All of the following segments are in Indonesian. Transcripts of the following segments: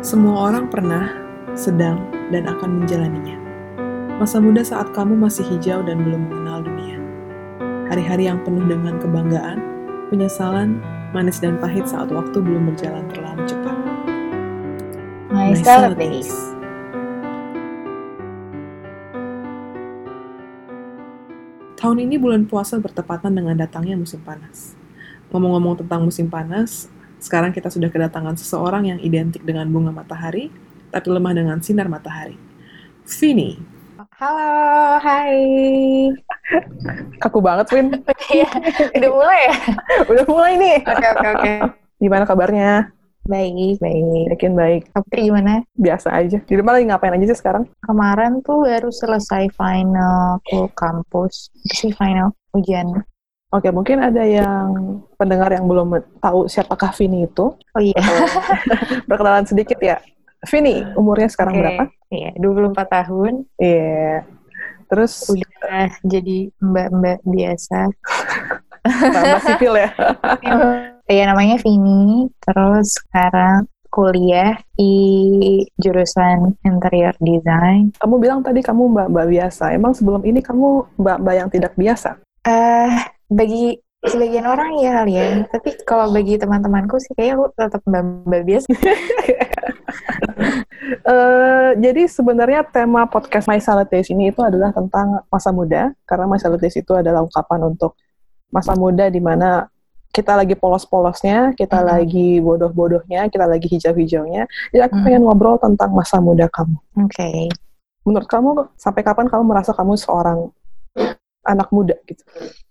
Semua orang pernah, sedang, dan akan menjalaninya. Masa muda saat kamu masih hijau dan belum mengenal dunia. Hari-hari yang penuh dengan kebanggaan, penyesalan, manis dan pahit saat waktu belum berjalan terlalu cepat. My, My days. Tahun ini bulan puasa bertepatan dengan datangnya musim panas. Ngomong-ngomong tentang musim panas, sekarang kita sudah kedatangan seseorang yang identik dengan bunga matahari, tapi lemah dengan sinar matahari. Vini, Halo, hai. Kaku banget, Win. Iya, udah mulai ya? Udah mulai nih. Oke, oke, oke. Gimana kabarnya? Baik, baik. Yakin baik. Putri gimana? Biasa aja. Di rumah lagi ngapain aja sih sekarang? Kemarin tuh baru selesai final ke kampus. Itu sih final ujian. Oke, mungkin ada yang pendengar yang belum tahu siapakah Vini itu. Oh iya. Perkenalan sedikit ya. Vini, umurnya sekarang Oke. berapa? Iya, 24 tahun. Iya. Terus Udah jadi mbak-mbak biasa. tambah sipil ya. Iya, namanya Vini. Terus sekarang kuliah di jurusan interior design. Kamu bilang tadi kamu mbak-mbak biasa. Emang sebelum ini kamu mbak-mbak yang tidak biasa? eh bagi sebagian orang ya kali ya. Tapi kalau bagi teman-temanku sih kayaknya aku tetap mbak-mbak biasa. Eh, jadi sebenarnya tema podcast My Salad Days ini itu adalah tentang masa muda, karena My Salad Days itu adalah ungkapan untuk masa muda di mana kita lagi polos-polosnya, kita Mhm. lagi bodoh-bodohnya, kita lagi hijau-hijaunya. Jadi aku Mhm. pengen ngobrol tentang masa muda kamu. Oke. Menurut kamu, sampai kapan kamu merasa kamu seorang anak muda gitu?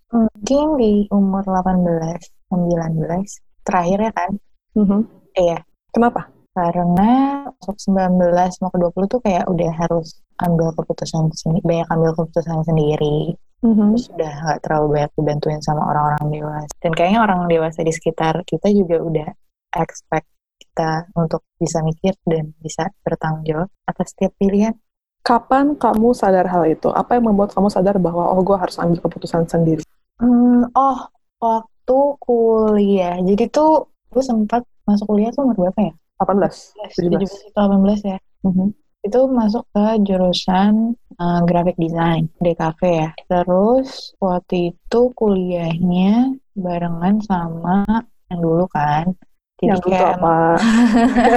Mungkin di umur 18, 19 terakhir ya kan? Mhm. Iya. Kenapa? Karena masuk 19 mau ke 20 tuh kayak udah harus ambil keputusan sendiri, banyak ambil keputusan sendiri. Mhm. Terus udah nggak terlalu banyak dibantuin sama orang-orang dewasa. Dan kayaknya orang dewasa di sekitar kita juga udah expect kita untuk bisa mikir dan bisa bertanggung jawab atas setiap pilihan. Kapan kamu sadar hal itu? Apa yang membuat kamu sadar bahwa oh gue harus ambil keputusan sendiri? Hmm, oh, waktu kuliah. Jadi tuh gue sempat masuk kuliah tuh umur berapa ya? 18, 17. 17 atau 18 ya. Mhm. Itu masuk ke jurusan uh, graphic design, DKV ya. Terus waktu itu kuliahnya barengan sama yang dulu kan. Jadi Yang kayak apa?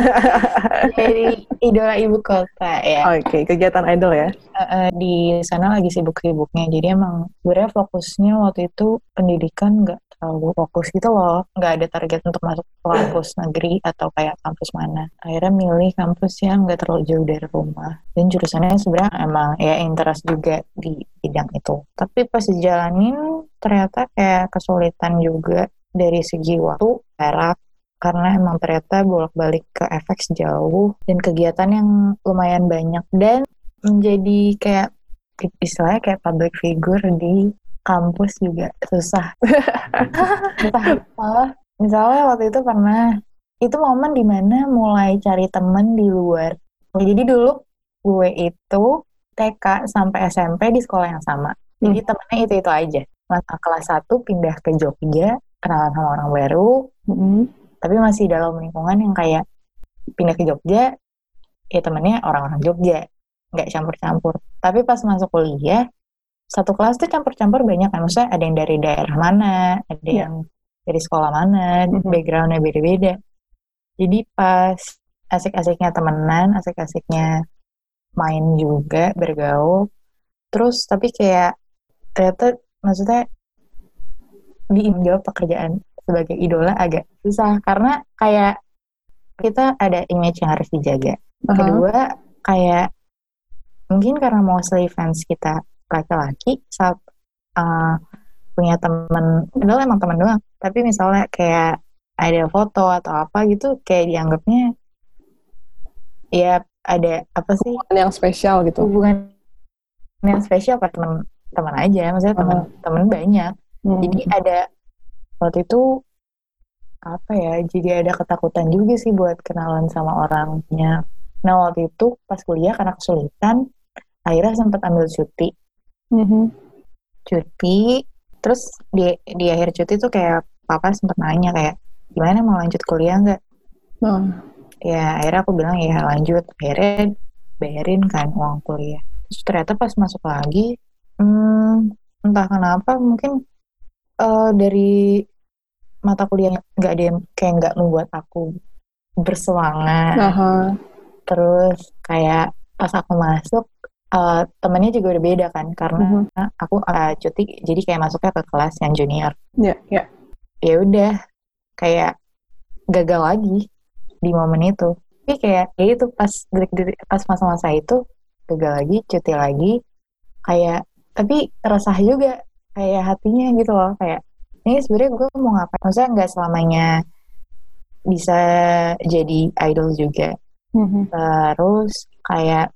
jadi idola ibu kota ya. Oke, kegiatan idol ya. Di sana lagi sibuk-sibuknya. Jadi emang sebenarnya fokusnya waktu itu pendidikan nggak terlalu fokus gitu loh. Nggak ada target untuk masuk kampus negeri atau kayak kampus mana. Akhirnya milih kampus yang nggak terlalu jauh dari rumah. Dan jurusannya sebenarnya emang ya interest juga di bidang itu. Tapi pas dijalanin ternyata kayak kesulitan juga dari segi waktu, jarak, karena emang ternyata bolak-balik ke FX jauh dan kegiatan yang lumayan banyak dan menjadi kayak istilahnya kayak public figure di kampus juga susah. Entah apa. Misalnya waktu itu pernah itu momen di mana mulai cari temen di luar. Jadi dulu gue itu TK sampai SMP di sekolah yang sama. Jadi temennya itu-itu aja. Masa kelas 1 pindah ke Jogja, kenalan sama orang baru, Mhm. Tapi masih dalam lingkungan yang kayak pindah ke Jogja ya temennya orang-orang Jogja. Nggak campur-campur. Tapi pas masuk kuliah satu kelas tuh campur-campur banyak kan. Maksudnya ada yang dari daerah mana ada Iya. yang dari sekolah mana Mhm. backgroundnya beda-beda. Jadi pas asik-asiknya temenan asik-asiknya main juga bergaul. Terus tapi kayak ternyata maksudnya di jawab pekerjaan sebagai idola agak susah karena kayak kita ada image yang harus dijaga. Aha. Kedua kayak mungkin karena mostly fans kita laki-laki saat uh, punya temen, padahal emang temen doang. Tapi misalnya kayak ada foto atau apa gitu, kayak dianggapnya ya ada apa sih yang spesial gitu. hubungan yang spesial apa teman teman aja, maksudnya teman temen banyak. Mhm. Jadi ada waktu itu apa ya? Jadi ada ketakutan juga sih buat kenalan sama orangnya. Nah waktu itu pas kuliah karena kesulitan, akhirnya sempat ambil cuti. Mhm. Cuti, terus di di akhir cuti tuh kayak papa sempat nanya kayak gimana mau lanjut kuliah nggak? Nah, ya akhirnya aku bilang ya lanjut akhirnya bayarin kan uang kuliah terus ternyata pas masuk lagi hmm, entah kenapa mungkin eh, dari mata kuliah nggak ada yang kayak nggak membuat aku bersemangat Aha. terus kayak pas aku masuk eh, temennya juga udah beda kan karena aku eh, cuti jadi kayak masuknya ke kelas yang junior Ya, ya. ya udah kayak gagal lagi di momen itu tapi kayak ya itu pas pas masa-masa itu gagal lagi cuti lagi kayak tapi resah juga kayak hatinya gitu loh kayak ini sebenarnya gue mau ngapain? Maksudnya nggak selamanya bisa jadi idol juga. Mhm. terus kayak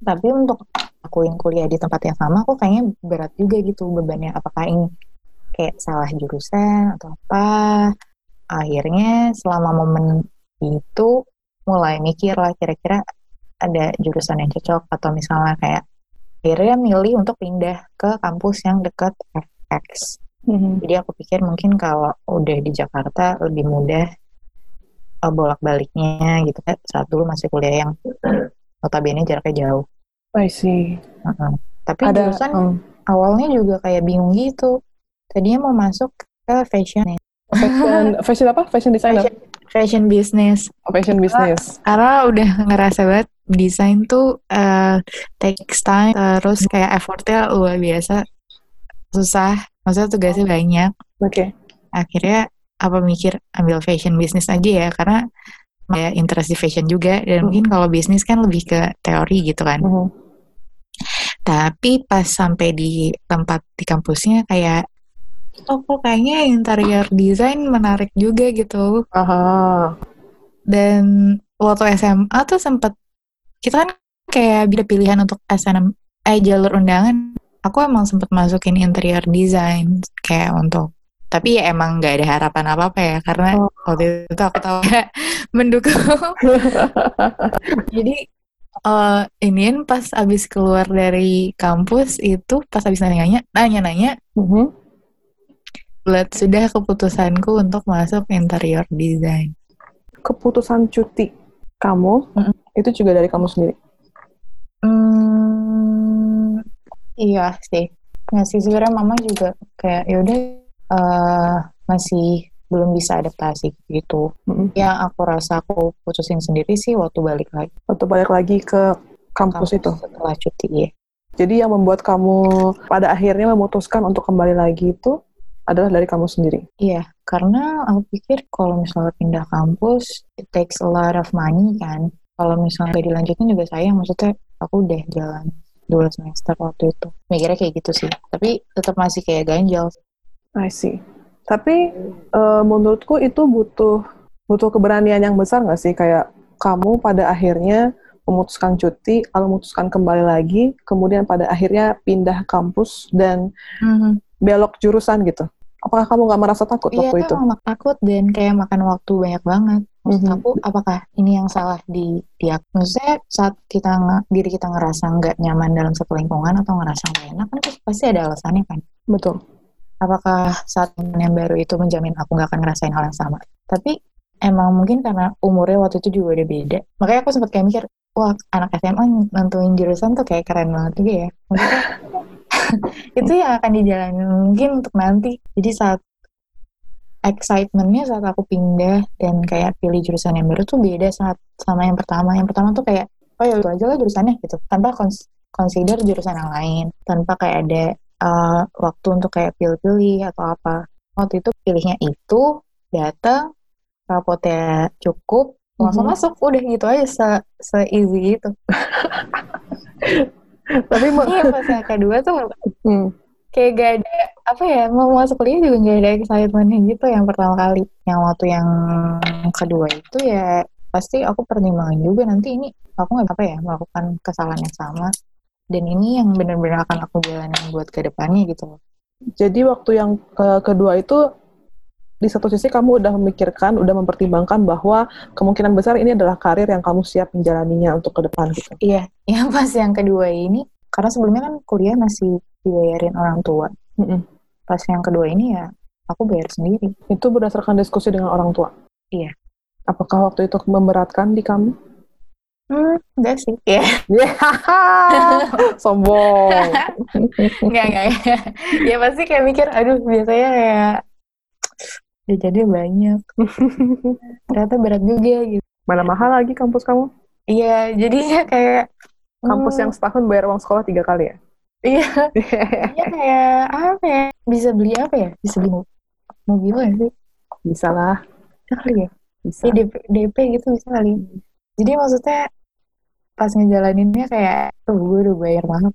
tapi untuk akuin kuliah di tempat yang sama aku kayaknya berat juga gitu bebannya. Apakah ini kayak salah jurusan atau apa? Akhirnya selama momen itu mulai mikir lah kira-kira ada jurusan yang cocok atau misalnya kayak akhirnya milih untuk pindah ke kampus yang dekat FX Mhm. jadi aku pikir mungkin kalau udah di Jakarta lebih mudah uh, bolak-baliknya gitu kan saat dulu masih kuliah yang notabene jaraknya jauh. I see. Heeh. Tapi Ada jurusan hmm. awalnya juga kayak bingung gitu. Tadinya mau masuk ke fashion, fashion, fashion apa? Fashion designer? fashion, fashion business. Oh, fashion business. Karena udah ngerasa banget desain tuh uh, takes time, terus kayak effortnya luar biasa, susah. Maksudnya tugasnya banyak. Oke. akhirnya apa mikir ambil fashion business aja ya karena ya interest di fashion juga dan Hmm. mungkin kalau bisnis kan lebih ke teori gitu kan Mhm. tapi pas sampai di tempat di kampusnya kayak oh kok kayaknya interior design menarik juga gitu Aha. dan waktu SMA tuh sempat kita kan kayak beda pilihan untuk SNM eh jalur undangan aku emang sempat masukin interior design kayak untuk tapi ya emang nggak ada harapan apa apa ya karena Oh. waktu itu aku tahu ya mendukung jadi eh iniin pas abis keluar dari kampus itu pas abis nanya nanya nanya Mhm. bulat sudah keputusanku untuk masuk interior design Keputusan cuti kamu Mhm. itu juga dari kamu sendiri. Hmm, iya sih. Nggak sih sebenarnya mama juga kayak yaudah eh masih belum bisa adaptasi gitu. Mhm. Yang aku rasa aku putusin sendiri sih waktu balik lagi Waktu balik lagi ke kampus itu. setelah cuti ya. Jadi yang membuat kamu pada akhirnya memutuskan untuk kembali lagi itu adalah dari kamu sendiri. Iya, karena aku pikir kalau misalnya pindah kampus, it takes a lot of money kan. Kalau misalnya dilanjutin juga sayang, maksudnya aku udah jalan dua semester waktu itu. Mikirnya kayak gitu sih. Tapi tetap masih kayak ganjal. I see. Tapi eh, menurutku itu butuh butuh keberanian yang besar nggak sih kayak kamu pada akhirnya memutuskan cuti, lalu memutuskan kembali lagi, kemudian pada akhirnya pindah kampus dan belok jurusan gitu. Apakah kamu nggak merasa takut Iya, waktu itu emang takut dan kayak makan waktu banyak banget. Maksud Mhm. aku, apakah ini yang salah di dia? Maksudnya saat kita diri kita ngerasa nggak nyaman dalam satu lingkungan atau ngerasa nggak enak kan pasti ada alasannya kan. Betul. Apakah saat yang baru itu menjamin aku nggak akan ngerasain hal yang sama? Tapi emang mungkin karena umurnya waktu itu juga udah beda. Makanya aku sempat kayak mikir, wah anak SMA nentuin jurusan tuh kayak keren banget juga ya. Maksudnya itu yang akan dijalani mungkin untuk nanti. Jadi saat excitementnya saat aku pindah dan kayak pilih jurusan yang baru tuh beda saat sama yang pertama. Yang pertama tuh kayak, oh ya itu aja lah jurusannya gitu. Tanpa cons- consider jurusan yang lain. Tanpa kayak ada uh, waktu untuk kayak pilih-pilih atau apa. Waktu itu pilihnya itu, datang, rapotnya cukup, langsung Mhm. masuk. Udah gitu aja, se, se easy itu. Tapi Iya, pas yang kedua tuh hmm, kayak gak ada apa ya mau masuk kuliah juga gak ada excitementnya gitu. Yang pertama kali yang waktu yang kedua itu ya pasti aku pertimbangan juga nanti ini. Aku nggak apa ya melakukan kesalahan yang sama. Dan ini yang benar-benar akan aku jalanin buat ke depannya gitu loh. Jadi waktu yang ke- kedua itu di satu sisi kamu udah memikirkan, udah mempertimbangkan bahwa kemungkinan besar ini adalah karir yang kamu siap menjalaninya untuk ke depan gitu. iya yang pas yang kedua ini karena sebelumnya kan kuliah masih dibayarin orang tua Mm-mm. pas yang kedua ini ya aku bayar sendiri Itu berdasarkan diskusi dengan orang tua. Apakah waktu itu memberatkan di kamu? Hmm, enggak sih. Ya, Ya, sombong. enggak, enggak, enggak. Ya pasti kayak mikir, aduh biasanya kayak ya jadi banyak. Ternyata berat juga gitu. Mana mahal lagi kampus kamu? Iya, jadinya kayak Kampus hmm, yang setahun bayar uang sekolah tiga kali ya? Iya, iya kayak apa ya? Bisa beli apa ya? Bisa beli mo- mobil ya sih? Bisa lah, Bisa kali ya? bisa. Ya DP, DP gitu bisa kali. Jadi maksudnya pas ngejalaninnya kayak, tuh gue udah bayar mahal.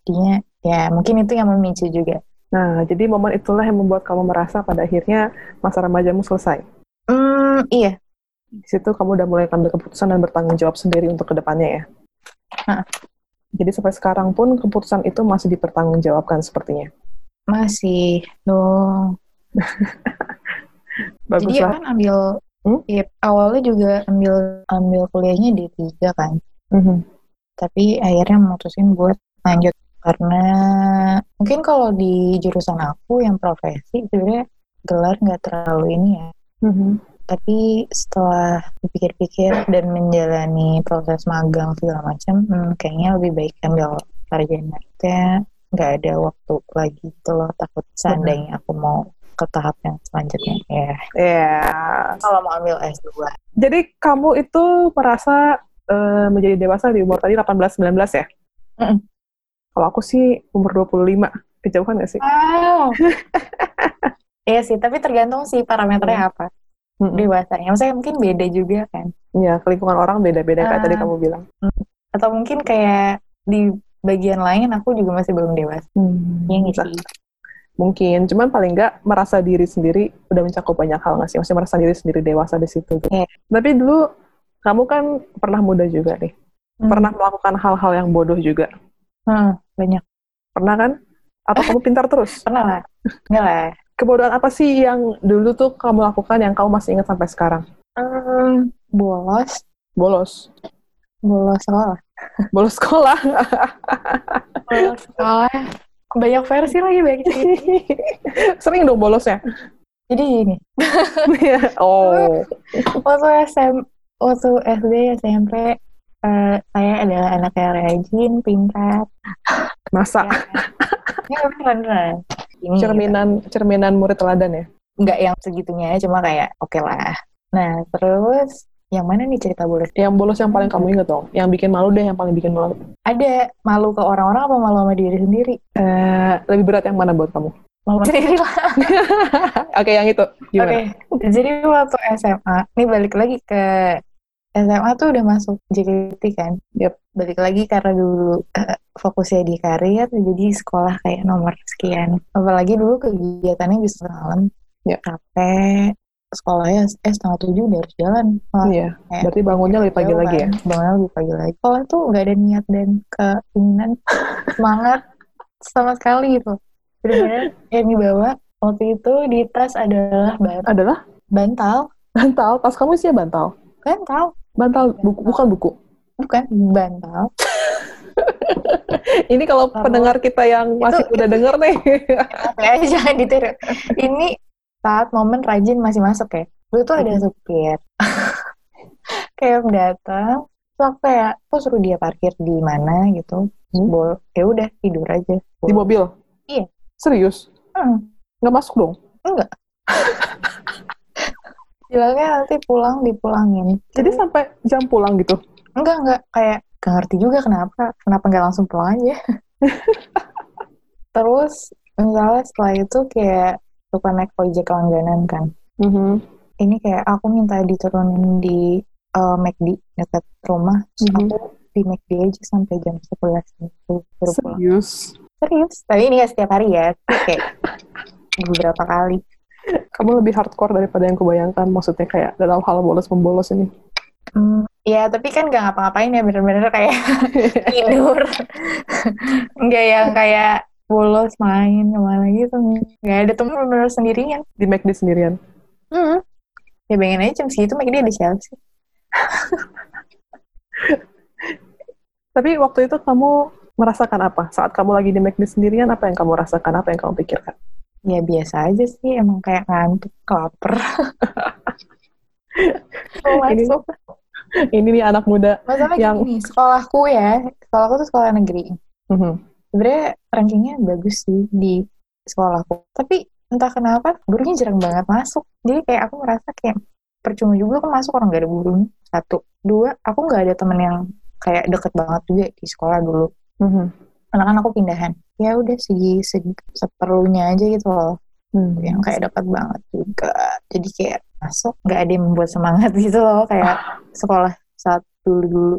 Jadinya ya mungkin itu yang memicu juga. Nah, jadi momen itulah yang membuat kamu merasa pada akhirnya masa remajamu selesai. Hmm, iya. Di situ kamu udah mulai ambil keputusan dan bertanggung jawab sendiri untuk ke depannya ya. Hah. Jadi sampai sekarang pun keputusan itu masih dipertanggungjawabkan sepertinya. Masih dong. Jadi ya Baguslah. kan ambil Hmm? ya, awalnya juga ambil ambil kuliahnya di tiga kan. Mhm. Tapi akhirnya memutusin buat lanjut karena mungkin kalau di jurusan aku yang profesi sebenarnya gelar nggak terlalu ini ya. Mhm. Tapi setelah dipikir-pikir dan menjalani proses magang segala macam, hmm, kayaknya lebih baik ambil sarjana. Kayak nggak ada waktu lagi gitu loh. Takut seandainya aku mau ke tahap yang selanjutnya. Ya, Ya. kalau mau ambil S2. Jadi kamu itu merasa eh, menjadi dewasa di umur tadi 18-19 ya? Mm-mm. Kalau aku sih umur 25. Kejauhan gak sih? Wow. Iya sih, tapi tergantung sih parameternya apa. Mm-mm. Dewasanya. Maksudnya mungkin beda juga kan. Iya, lingkungan orang beda-beda kayak Ah. tadi kamu bilang. Atau mungkin kayak di bagian lain aku juga masih belum dewasa. Hmm, bisa. sih? Mungkin, cuman paling nggak merasa diri sendiri udah mencakup banyak hal nggak sih? Maksudnya merasa diri sendiri dewasa di situ. Iya. Tapi dulu kamu kan pernah muda juga nih. Hmm. Pernah melakukan hal-hal yang bodoh juga. Hmm, banyak. Pernah kan? Atau kamu pintar terus? Pernah lah. Enggak lah. Kebodohan apa sih yang dulu tuh kamu lakukan yang kamu masih ingat sampai sekarang? Hmm, bolos. Bolos. Bolos sekolah. Bolos sekolah. Bolos sekolah. Banyak versi lagi banyak cerita. Sering dong bolosnya. Jadi gini, oh. waktu SM, waktu SD, SMP, eh, saya adalah anak yang rajin, pintar. Masa Ya, beneran, beneran. Ini gitu. cerminan cerminan murid teladan ya? nggak yang segitunya cuma kayak oke lah nah terus yang mana nih cerita bolos Yang bolos yang paling kamu ingat dong? Yang bikin malu deh, yang paling bikin malu. ada malu ke orang-orang apa malu sama diri sendiri Eh, lebih berat yang mana buat kamu? malu sendiri lah Oke, yang itu. oke Gimana? jadi waktu SMA ini balik lagi ke SMA tuh udah masuk JKT kan Yep. balik lagi karena dulu eh, fokusnya di karir jadi sekolah kayak nomor sekian apalagi dulu kegiatannya bisa malam Yep. capek sekolahnya eh setengah tujuh udah harus jalan Wah, Iya. kayak Berarti bangunnya lebih pagi lagi ya? Bangunnya lebih pagi lagi. Sekolah tuh nggak ada niat dan keinginan semangat sama sekali gitu. Benar-benar yang dibawa waktu itu di tas adalah ban- Adalah bantal, bantal. Tas kamu sih bantal. bantal, Bantal buku, bukan buku. bukan bantal. Ini kalau Terus- pendengar kita yang masih Itu- udah denger nih. Eh, jangan ditiru. Ini saat momen rajin masih masuk ya. Dulu tuh ada supir. kayak datang, terus aku kayak, aku suruh dia parkir di mana gitu. Hmm. bol, ya udah tidur aja. Di mobil? Iya. Serius? Hmm. Nggak masuk dong? Enggak. Bilangnya nanti pulang dipulangin. Jadi sampai jam pulang gitu? Enggak, enggak. Kayak gak ngerti juga kenapa. Kenapa nggak langsung pulang aja. Terus misalnya setelah itu kayak suka naik ojek langganan kan. Mhm. Ini kayak aku minta diturunin di eh, McD dekat rumah. Mhm. aku di McD aja sampai jam 11 gitu. Baru pulang. Serius? Serius. Tapi ini gak setiap hari ya. Kayak beberapa kali. Kamu lebih hardcore daripada yang kubayangkan. Maksudnya kayak dalam hal bolos-membolos ini. Hmm, ya tapi kan gak ngapa-ngapain ya bener-bener kayak tidur nggak yang kayak bolos main ke mana gitu nggak ada temen bener-bener sendirian Di McD sendirian. hmm. ya pengen aja jam segitu make dia ada siapa sih Tapi waktu itu kamu merasakan apa? Saat kamu lagi di McD sendirian, apa yang kamu rasakan? Apa yang kamu pikirkan? Ya biasa aja sih emang kayak ngantuk kelaper Ini-. Ini nih anak muda. Masalahnya yang- gini, sekolahku ya, sekolahku tuh sekolah negeri. Mhm. Sebenarnya rankingnya bagus sih di sekolahku. Tapi entah kenapa gurunya jarang banget masuk. Jadi kayak aku merasa kayak percuma juga aku masuk orang gak ada gurunya. Satu. Dua, aku nggak ada temen yang kayak deket banget juga di sekolah dulu. Mhm. Karena kan aku pindahan. Ya udah segi, segi seperlunya aja gitu loh. Hmm. yang kayak dekat banget juga jadi kayak masuk nggak ada yang membuat semangat gitu loh kayak sekolah saat dulu dulu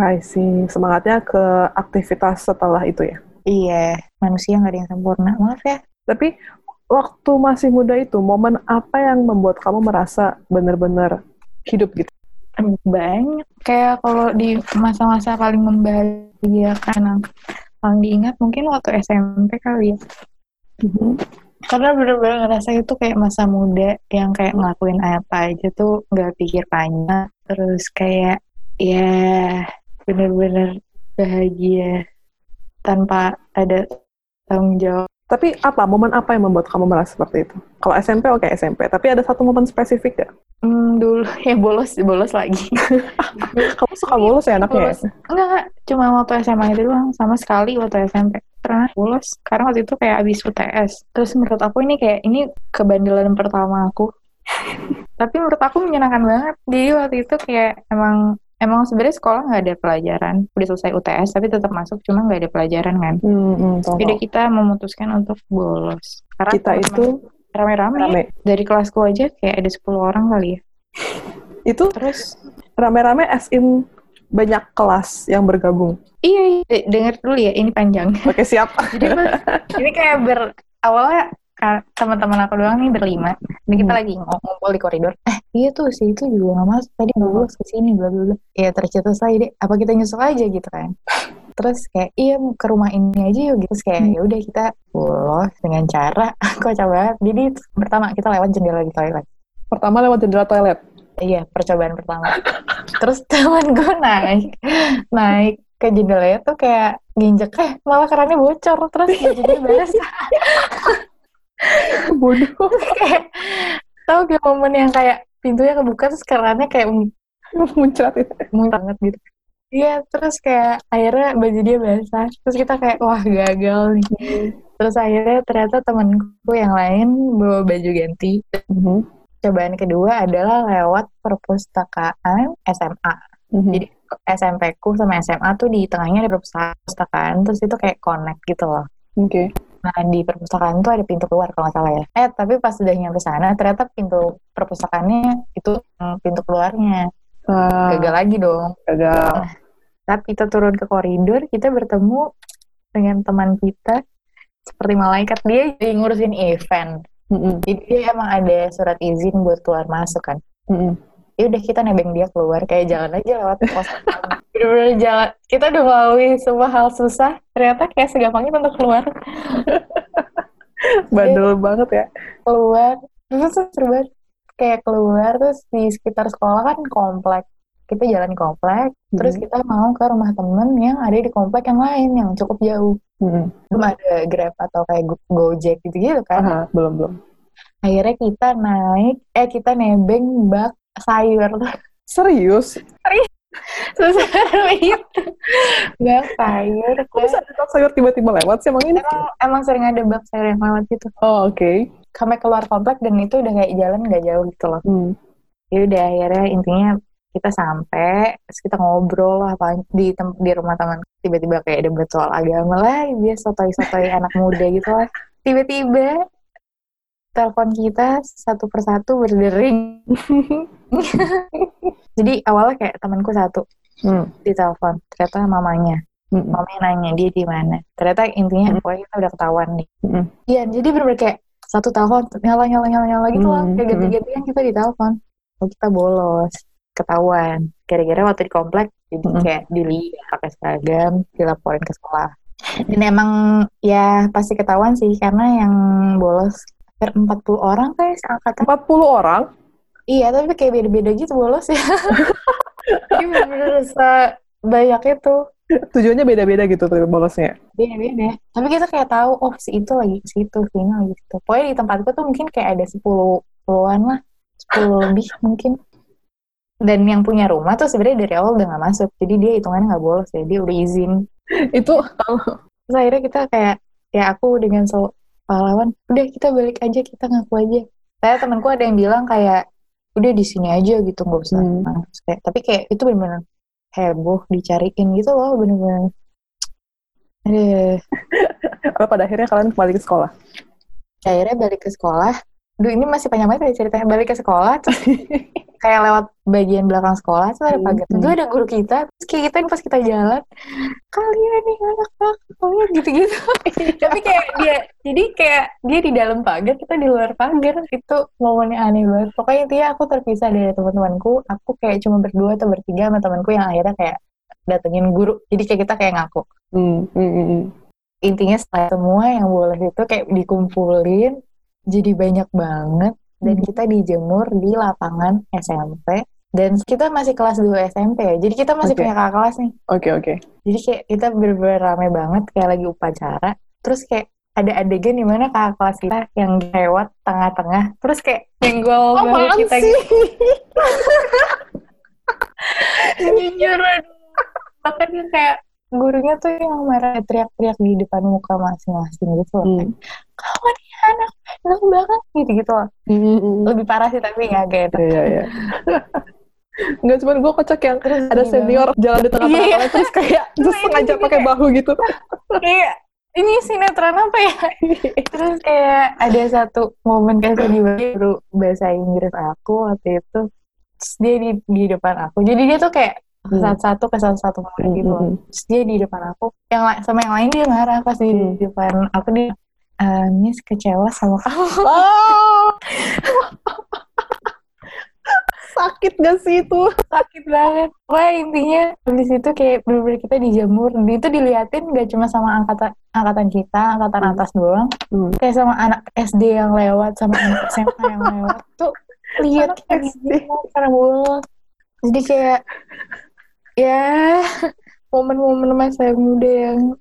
I see. Semangatnya ke aktivitas setelah itu ya. iya manusia nggak ada yang sempurna maaf ya Tapi waktu masih muda itu, momen apa yang membuat kamu merasa benar-benar hidup gitu? Banyak kayak kalau di masa-masa paling membahagiakan paling diingat mungkin waktu SMP kali ya. Karena bener-bener ngerasa itu kayak masa muda yang kayak ngelakuin apa aja tuh nggak pikir panjang. Terus kayak ya bener-bener bahagia tanpa ada tanggung jawab Tapi apa, momen apa yang membuat kamu merasa seperti itu? Kalau SMP, oke SMP. Tapi ada satu momen spesifik gak? hmm, dulu. Ya bolos bolos lagi. Kamu suka bolos ya anaknya? bolos. Enggak enggak cuma waktu SMA itu doang. Sama sekali waktu SMP pernah bolos. Karena waktu itu kayak abis UTS terus menurut aku ini kayak ini kebandelan pertama aku. Tapi menurut aku menyenangkan banget. Jadi waktu itu kayak emang emang sebenarnya sekolah nggak ada pelajaran udah selesai UTS tapi tetap masuk cuma nggak ada pelajaran kan Hmm, hmm, jadi kita memutuskan untuk bolos karena Kita itu rame-rame ya. rame. dari kelasku aja kayak ada 10 orang kali ya Itu terus rame-rame as in banyak kelas yang bergabung. iya, iya. De- denger dulu ya ini panjang Oke, siap. Jadi ini kayak ber awalnya teman-teman aku doang nih berlima. Ini kita Hmm. lagi ng- ngumpul di koridor. Eh, iya tuh si itu juga gak masuk tadi nggak lulus ke sini bla bla bla. Ya tercetus lah deh. Apa kita nyusul aja gitu kan? Terus kayak iya mau ke rumah ini aja yuk gitu. Terus kayak Hmm. ya udah kita bolos dengan cara kocak banget. Jadi pertama kita lewat jendela di toilet. Pertama lewat jendela toilet. Iya, percobaan pertama. Terus teman gue naik, naik ke jendelanya tuh kayak nginjek eh malah kerannya bocor terus bajunya basah Bodoh. kayak tau gak momen yang kayak pintunya kebuka terus kerannya kayak Muncrat itu. muncul banget gitu iya terus kayak akhirnya baju dia basah terus kita kayak wah gagal nih terus akhirnya ternyata temanku yang lain bawa baju ganti Mhm. cobaan kedua adalah lewat perpustakaan SMA Mhm. Jadi SMP ku sama SMA tuh di tengahnya ada perpustakaan, terus itu kayak connect gitu loh. Oke. Nah di perpustakaan tuh ada pintu keluar kalau nggak salah ya. Eh tapi pas udah nyampe sana ternyata pintu perpustakaannya itu pintu keluarnya. Ah, Gagal lagi dong. gagal. Saat kita turun ke koridor, kita bertemu dengan teman kita seperti malaikat dia ngurusin event. Mhm. Jadi dia emang ada surat izin buat keluar masuk kan. Mhm. ya udah kita nebeng dia keluar kayak jalan aja lewat pos bener-bener jalan. Kita udah melalui semua hal susah. Ternyata kayak segampang itu untuk keluar. Bandel banget ya. keluar. Terus banget. Kayak keluar terus di sekitar sekolah kan komplek. Kita jalan komplek terus Mhm. kita mau ke rumah temen yang ada di komplek yang lain yang cukup jauh. Mhm. belum ada grab atau kayak Go- gojek gitu gitu kan. Aha, belum belum. akhirnya kita naik eh kita nebeng bak sayur. Serius? Seseru itu. Bak sayur Kok bisa ada truk sayur tiba-tiba lewat sih emang ini? emang emang sering ada bak sayur yang lewat gitu. Oh, oke. sampai keluar komplek dan itu udah kayak jalan nggak jauh gitu loh. Hmm. jadi udah akhirnya intinya kita sampai terus kita ngobrol lah apa di di rumah teman. Tiba-tiba kayak debat soal agama lah biasa sotoy-sotoy anak muda gitu lah. Tiba-tiba telepon kita satu persatu berdering jadi awalnya kayak temanku satu Hmm. di telepon ternyata mamanya Hmm. mamanya nanya dia di mana ternyata intinya Hmm. pokoknya kita udah ketahuan nih Hmm. iya jadi bener-bener kayak satu telepon nyala nyala nyala nyala gitu lah Hmm. kayak ganti-gantian kita di telepon oh kita bolos ketahuan gara-gara waktu di komplek jadi Hmm. kayak dilihat pakai seragam dilaporin ke sekolah dan emang ya pasti ketahuan sih karena yang bolos hampir 40 orang kayak seangkatan 40 orang? Iya tapi kayak beda-beda gitu bolos ya. Jadi bener-bener banyak itu. Tujuannya beda-beda gitu tuh bolosnya. beda-beda. Tapi kita kayak tahu oh si itu lagi ke situ si ini lagi situ. Pokoknya di tempatku tuh mungkin kayak ada 10 puluhan lah 10 lebih mungkin. Dan yang punya rumah tuh sebenarnya dari awal udah nggak masuk jadi dia hitungannya nggak bolos ya dia udah izin. Itu kalau terus akhirnya kita kayak ya aku dengan so pahlawan udah kita balik aja kita ngaku aja. Saya temanku ada yang bilang kayak udah di sini aja gitu nggak usah Hmm. Nah, kayak, tapi kayak itu benar-benar heboh dicariin gitu loh bener-bener Aduh. apa pada akhirnya kalian kembali ke sekolah. akhirnya balik ke sekolah Duh ini masih panjang banget ya ceritanya balik ke sekolah terus kayak lewat bagian belakang sekolah terus ada pagar. Hmm. itu ada guru kita terus kayak kita pas kita jalan kalian nih anak-anak kalian gitu-gitu. Tapi kayak dia jadi kayak dia di dalam pagar kita di luar pagar itu momennya aneh banget. Pokoknya intinya aku terpisah dari teman-temanku aku kayak cuma berdua atau bertiga sama temanku yang akhirnya kayak datengin guru. Jadi kayak kita kayak ngaku. Hmm, hmm, hmm, intinya setelah semua yang bolos itu kayak dikumpulin jadi banyak banget dan Hmm. kita dijemur di lapangan SMP dan kita masih kelas 2 SMP ya jadi kita masih Oke. punya kakak kelas nih Oke oke. jadi kayak kita bener-bener rame banget kayak lagi upacara terus kayak ada adegan di mana kakak kelas kita yang lewat tengah-tengah terus kayak nyenggol bahu Apaan kita sih? gitu jujur aduh makanya kayak gurunya tuh yang marah teriak-teriak di depan muka masing-masing gitu loh Hmm. kamu nih anak anak banget gitu gitu loh Hmm, hmm, hmm. lebih parah sih tapi nggak kayak itu Iya iya. Enggak cuman gue kocak yang ada senior jalan di tengah-tengah Iya. terus kayak terus sengaja pakai bahu gitu. kayak ini sinetron apa ya terus kayak ada satu momen kayak sedih banget guru bahasa Inggris aku waktu itu terus dia di, di depan aku jadi dia tuh kayak Hmm. satu-satu ke satu-satu murid gitu loh. Hmm, terus dia di depan aku yang sama yang lain dia marah pas di Hmm. depan aku dia "Eh, Miss kecewa sama kamu Oh. Sakit gak sih itu? sakit banget wah intinya habis itu kayak bener-bener kita dijemur itu diliatin gak cuma sama angkatan angkatan kita angkatan Hmm. atas doang Hmm. kayak sama anak SD yang lewat sama anak SMA yang lewat tuh lihat kayak gitu karena jadi kayak ya momen-momen masa muda yang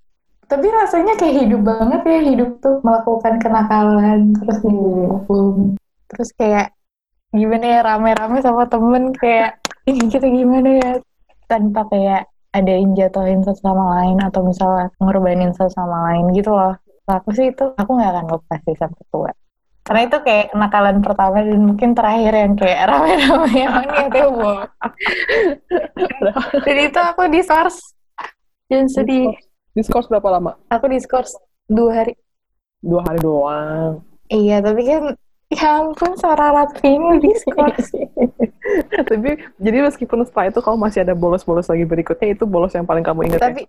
tapi rasanya kayak hidup banget ya hidup tuh melakukan kenakalan terus dihukum terus kayak gimana ya rame-rame sama temen kayak ini kita gimana ya? Tanpa kayak ada yang jatuhin satu sama lain atau misalnya ngorbanin satu sama lain gitu loh. Aku sih itu aku nggak akan lepas sih sampai tua. Karena itu kayak kenakalan pertama dan mungkin terakhir yang kayak rame-rame emang niatnya bohong jadi itu aku diskors dan sedih Diskors berapa lama? aku diskors dua hari Dua hari doang. iya tapi kan ya ampun suara Ratfini diskors Tapi jadi meskipun setelah itu kamu masih ada bolos-bolos lagi berikutnya itu bolos yang paling kamu ingat ya? tapi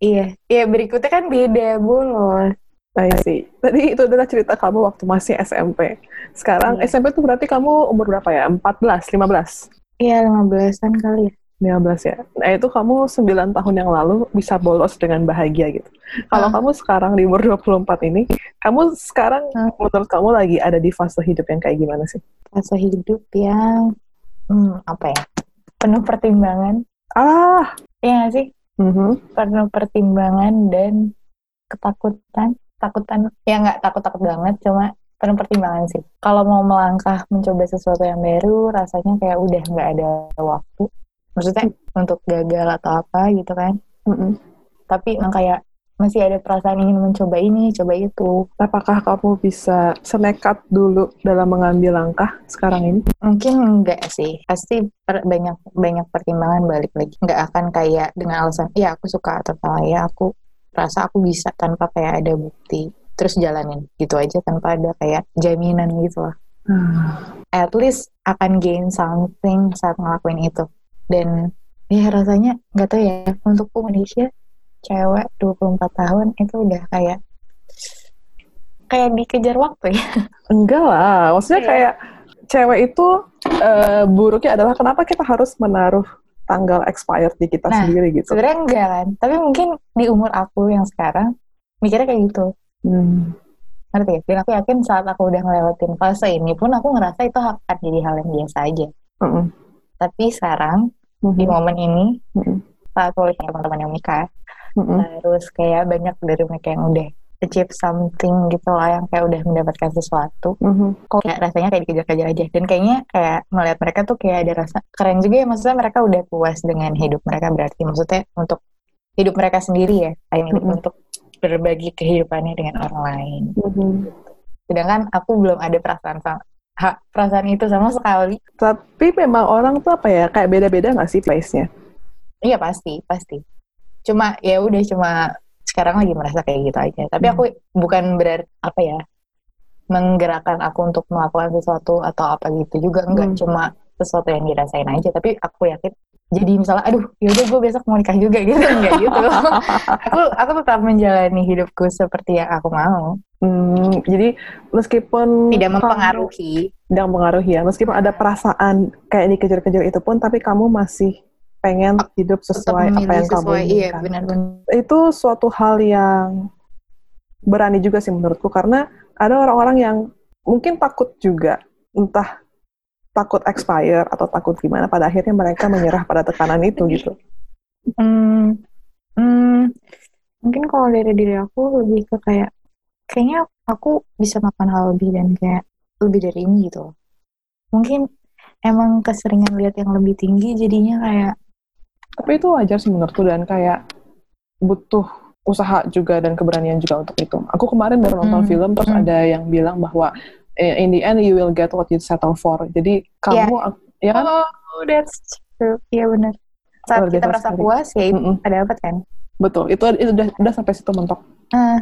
iya iya berikutnya kan beda bolos I see. Tadi itu adalah cerita kamu waktu masih SMP. Sekarang Iya. SMP tuh berarti kamu umur berapa ya? 14, 15? iya 15-an kali ya 15 ya. Nah itu kamu 9 tahun yang lalu bisa bolos dengan bahagia gitu. Kalau Ah. kamu sekarang di umur 24 ini, kamu sekarang Ah. menurut kamu lagi ada di fase hidup yang kayak gimana sih? fase hidup yang hmm, apa ya penuh pertimbangan Ah, Iya nggak sih mhm. penuh pertimbangan dan ketakutan takutan ya nggak takut takut banget cuma penuh pertimbangan sih kalau mau melangkah mencoba sesuatu yang baru rasanya kayak udah nggak ada waktu maksudnya untuk gagal atau apa gitu kan? Mhm. tapi emang kayak masih ada perasaan ingin mencoba ini coba itu. Apakah kamu bisa senekat dulu dalam mengambil langkah sekarang ini? mungkin enggak sih. Pasti per- banyak banyak pertimbangan balik lagi. Nggak akan kayak dengan alasan ya aku suka atau salah ya aku rasa aku bisa tanpa kayak ada bukti. Terus jalanin. Gitu aja tanpa ada kayak jaminan gitu lah. At least akan gain something saat ngelakuin itu dan ya rasanya nggak tahu ya untuk Indonesia cewek 24 tahun itu udah kayak kayak dikejar waktu ya Enggak lah, maksudnya Iya. kayak cewek itu eh, buruknya adalah kenapa kita harus menaruh tanggal expired di kita Nah, sendiri gitu. sebenarnya enggak kan tapi mungkin di umur aku yang sekarang mikirnya kayak gitu Hmm. ngerti ya dan aku yakin saat aku udah ngelewatin fase ini pun aku ngerasa itu akan jadi hal yang biasa aja Mm-mm. Tapi sekarang di Mhm. momen ini aku lihat teman-teman yang nikah Mm-mm. terus kayak banyak dari mereka yang udah achieve something gitu lah yang kayak udah mendapatkan sesuatu Mhm. kok kayak rasanya kayak dikejar-kejar aja dan kayaknya kayak melihat mereka tuh kayak ada rasa keren juga ya maksudnya mereka udah puas dengan hidup mereka berarti maksudnya untuk hidup mereka sendiri ya kayak Mm-mm. untuk berbagi kehidupannya dengan orang lain Mhm. sedangkan aku belum ada perasaan ha, perasaan itu sama sekali Tapi memang orang tuh apa ya, kayak beda-beda nggak sih place-nya? iya pasti pasti cuma ya udah cuma sekarang lagi merasa kayak gitu aja tapi Hmm. aku bukan berarti apa ya menggerakkan aku untuk melakukan sesuatu atau apa gitu juga enggak Hmm. cuma sesuatu yang dirasain aja tapi aku yakin jadi misalnya aduh yaudah gue besok mau nikah juga gitu enggak gitu. Aku aku tetap menjalani hidupku seperti yang aku mau. Hmm, jadi meskipun tidak kamu- mempengaruhi. Tidak mempengaruhi ya, meskipun ada perasaan kayak dikejar-kejar itu pun, tapi kamu masih pengen hidup tetap sesuai apa yang kamu sesuai. Iya inginkan. benar-benar Itu suatu hal yang berani juga sih menurutku, karena ada orang-orang yang mungkin takut juga, entah takut expire atau takut gimana, pada akhirnya mereka menyerah pada tekanan itu gitu. Hmm, hmm, mungkin kalau dari diri aku lebih ke kayak kayaknya aku bisa makan hal lebih dan kayak lebih dari ini gitu. Mungkin emang keseringan lihat yang lebih tinggi jadinya kayak Tapi itu wajar sih menurutku dan kayak butuh usaha juga dan keberanian juga untuk itu. Aku kemarin baru nonton Hmm, film terus hmm. ada yang bilang bahwa in the end you will get what you settle for. Jadi kamu ya kan? oh that's true, iya benar. Saat Luar kita merasa sekali. puas ya itu Mm-mm, ada dapat kan. betul. Itu itu udah udah sampai situ mentok. Eh,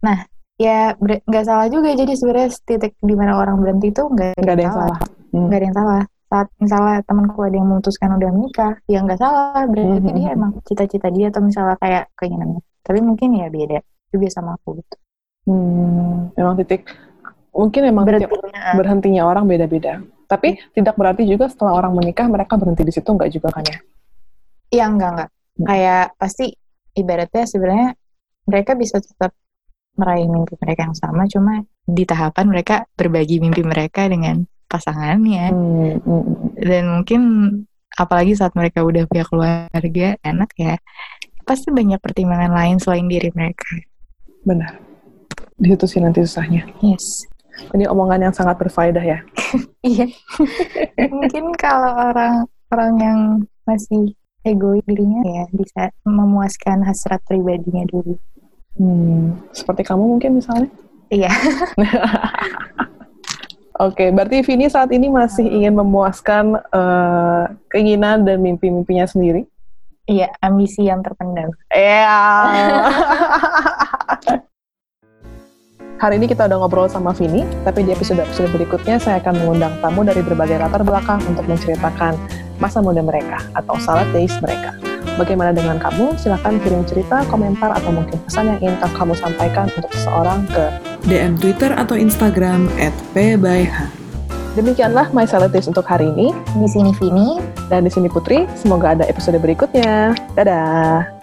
nah ya nggak salah juga jadi sebenarnya titik di mana orang berhenti itu nggak ada yang salah. Hmm. nggak ada yang salah saat misalnya temanku ada yang memutuskan udah menikah ya nggak salah berarti Mhm. dia emang cita-cita dia atau misalnya kayak keinginannya tapi mungkin ya beda juga sama aku gitu Hmm, memang titik mungkin memang berhentinya berhentinya orang beda-beda. Tapi tidak berarti juga setelah orang menikah mereka berhenti di situ nggak juga kan ya? ya enggak enggak Hmm. kayak pasti ibaratnya sebenarnya mereka bisa tetap meraih mimpi mereka yang sama cuma di tahapan mereka berbagi mimpi mereka dengan pasangannya Hmm, hmm, hmm. dan mungkin apalagi saat mereka udah punya keluarga anak ya pasti banyak pertimbangan lain selain diri mereka Benar. Di situ sih nanti susahnya. yes Ini omongan yang sangat berfaedah ya. iya mungkin kalau orang orang yang masih egois dirinya ya bisa memuaskan hasrat pribadinya dulu Hmm, seperti kamu mungkin misalnya? iya Oke, berarti Vini saat ini masih ingin memuaskan eh, keinginan dan mimpi-mimpinya sendiri? iya ambisi yang terpendam Iya. Hari ini kita udah ngobrol sama Vini, tapi di episode-episode berikutnya saya akan mengundang tamu dari berbagai latar belakang untuk menceritakan masa muda mereka atau salad days mereka. Bagaimana dengan kamu? Silahkan kirim cerita, komentar, atau mungkin pesan yang ingin kamu sampaikan untuk seseorang ke DM Twitter atau Instagram at pbyh. Demikianlah My Salad Days untuk hari ini. di sini Vini Dan di sini Putri, semoga ada episode berikutnya. Dadah!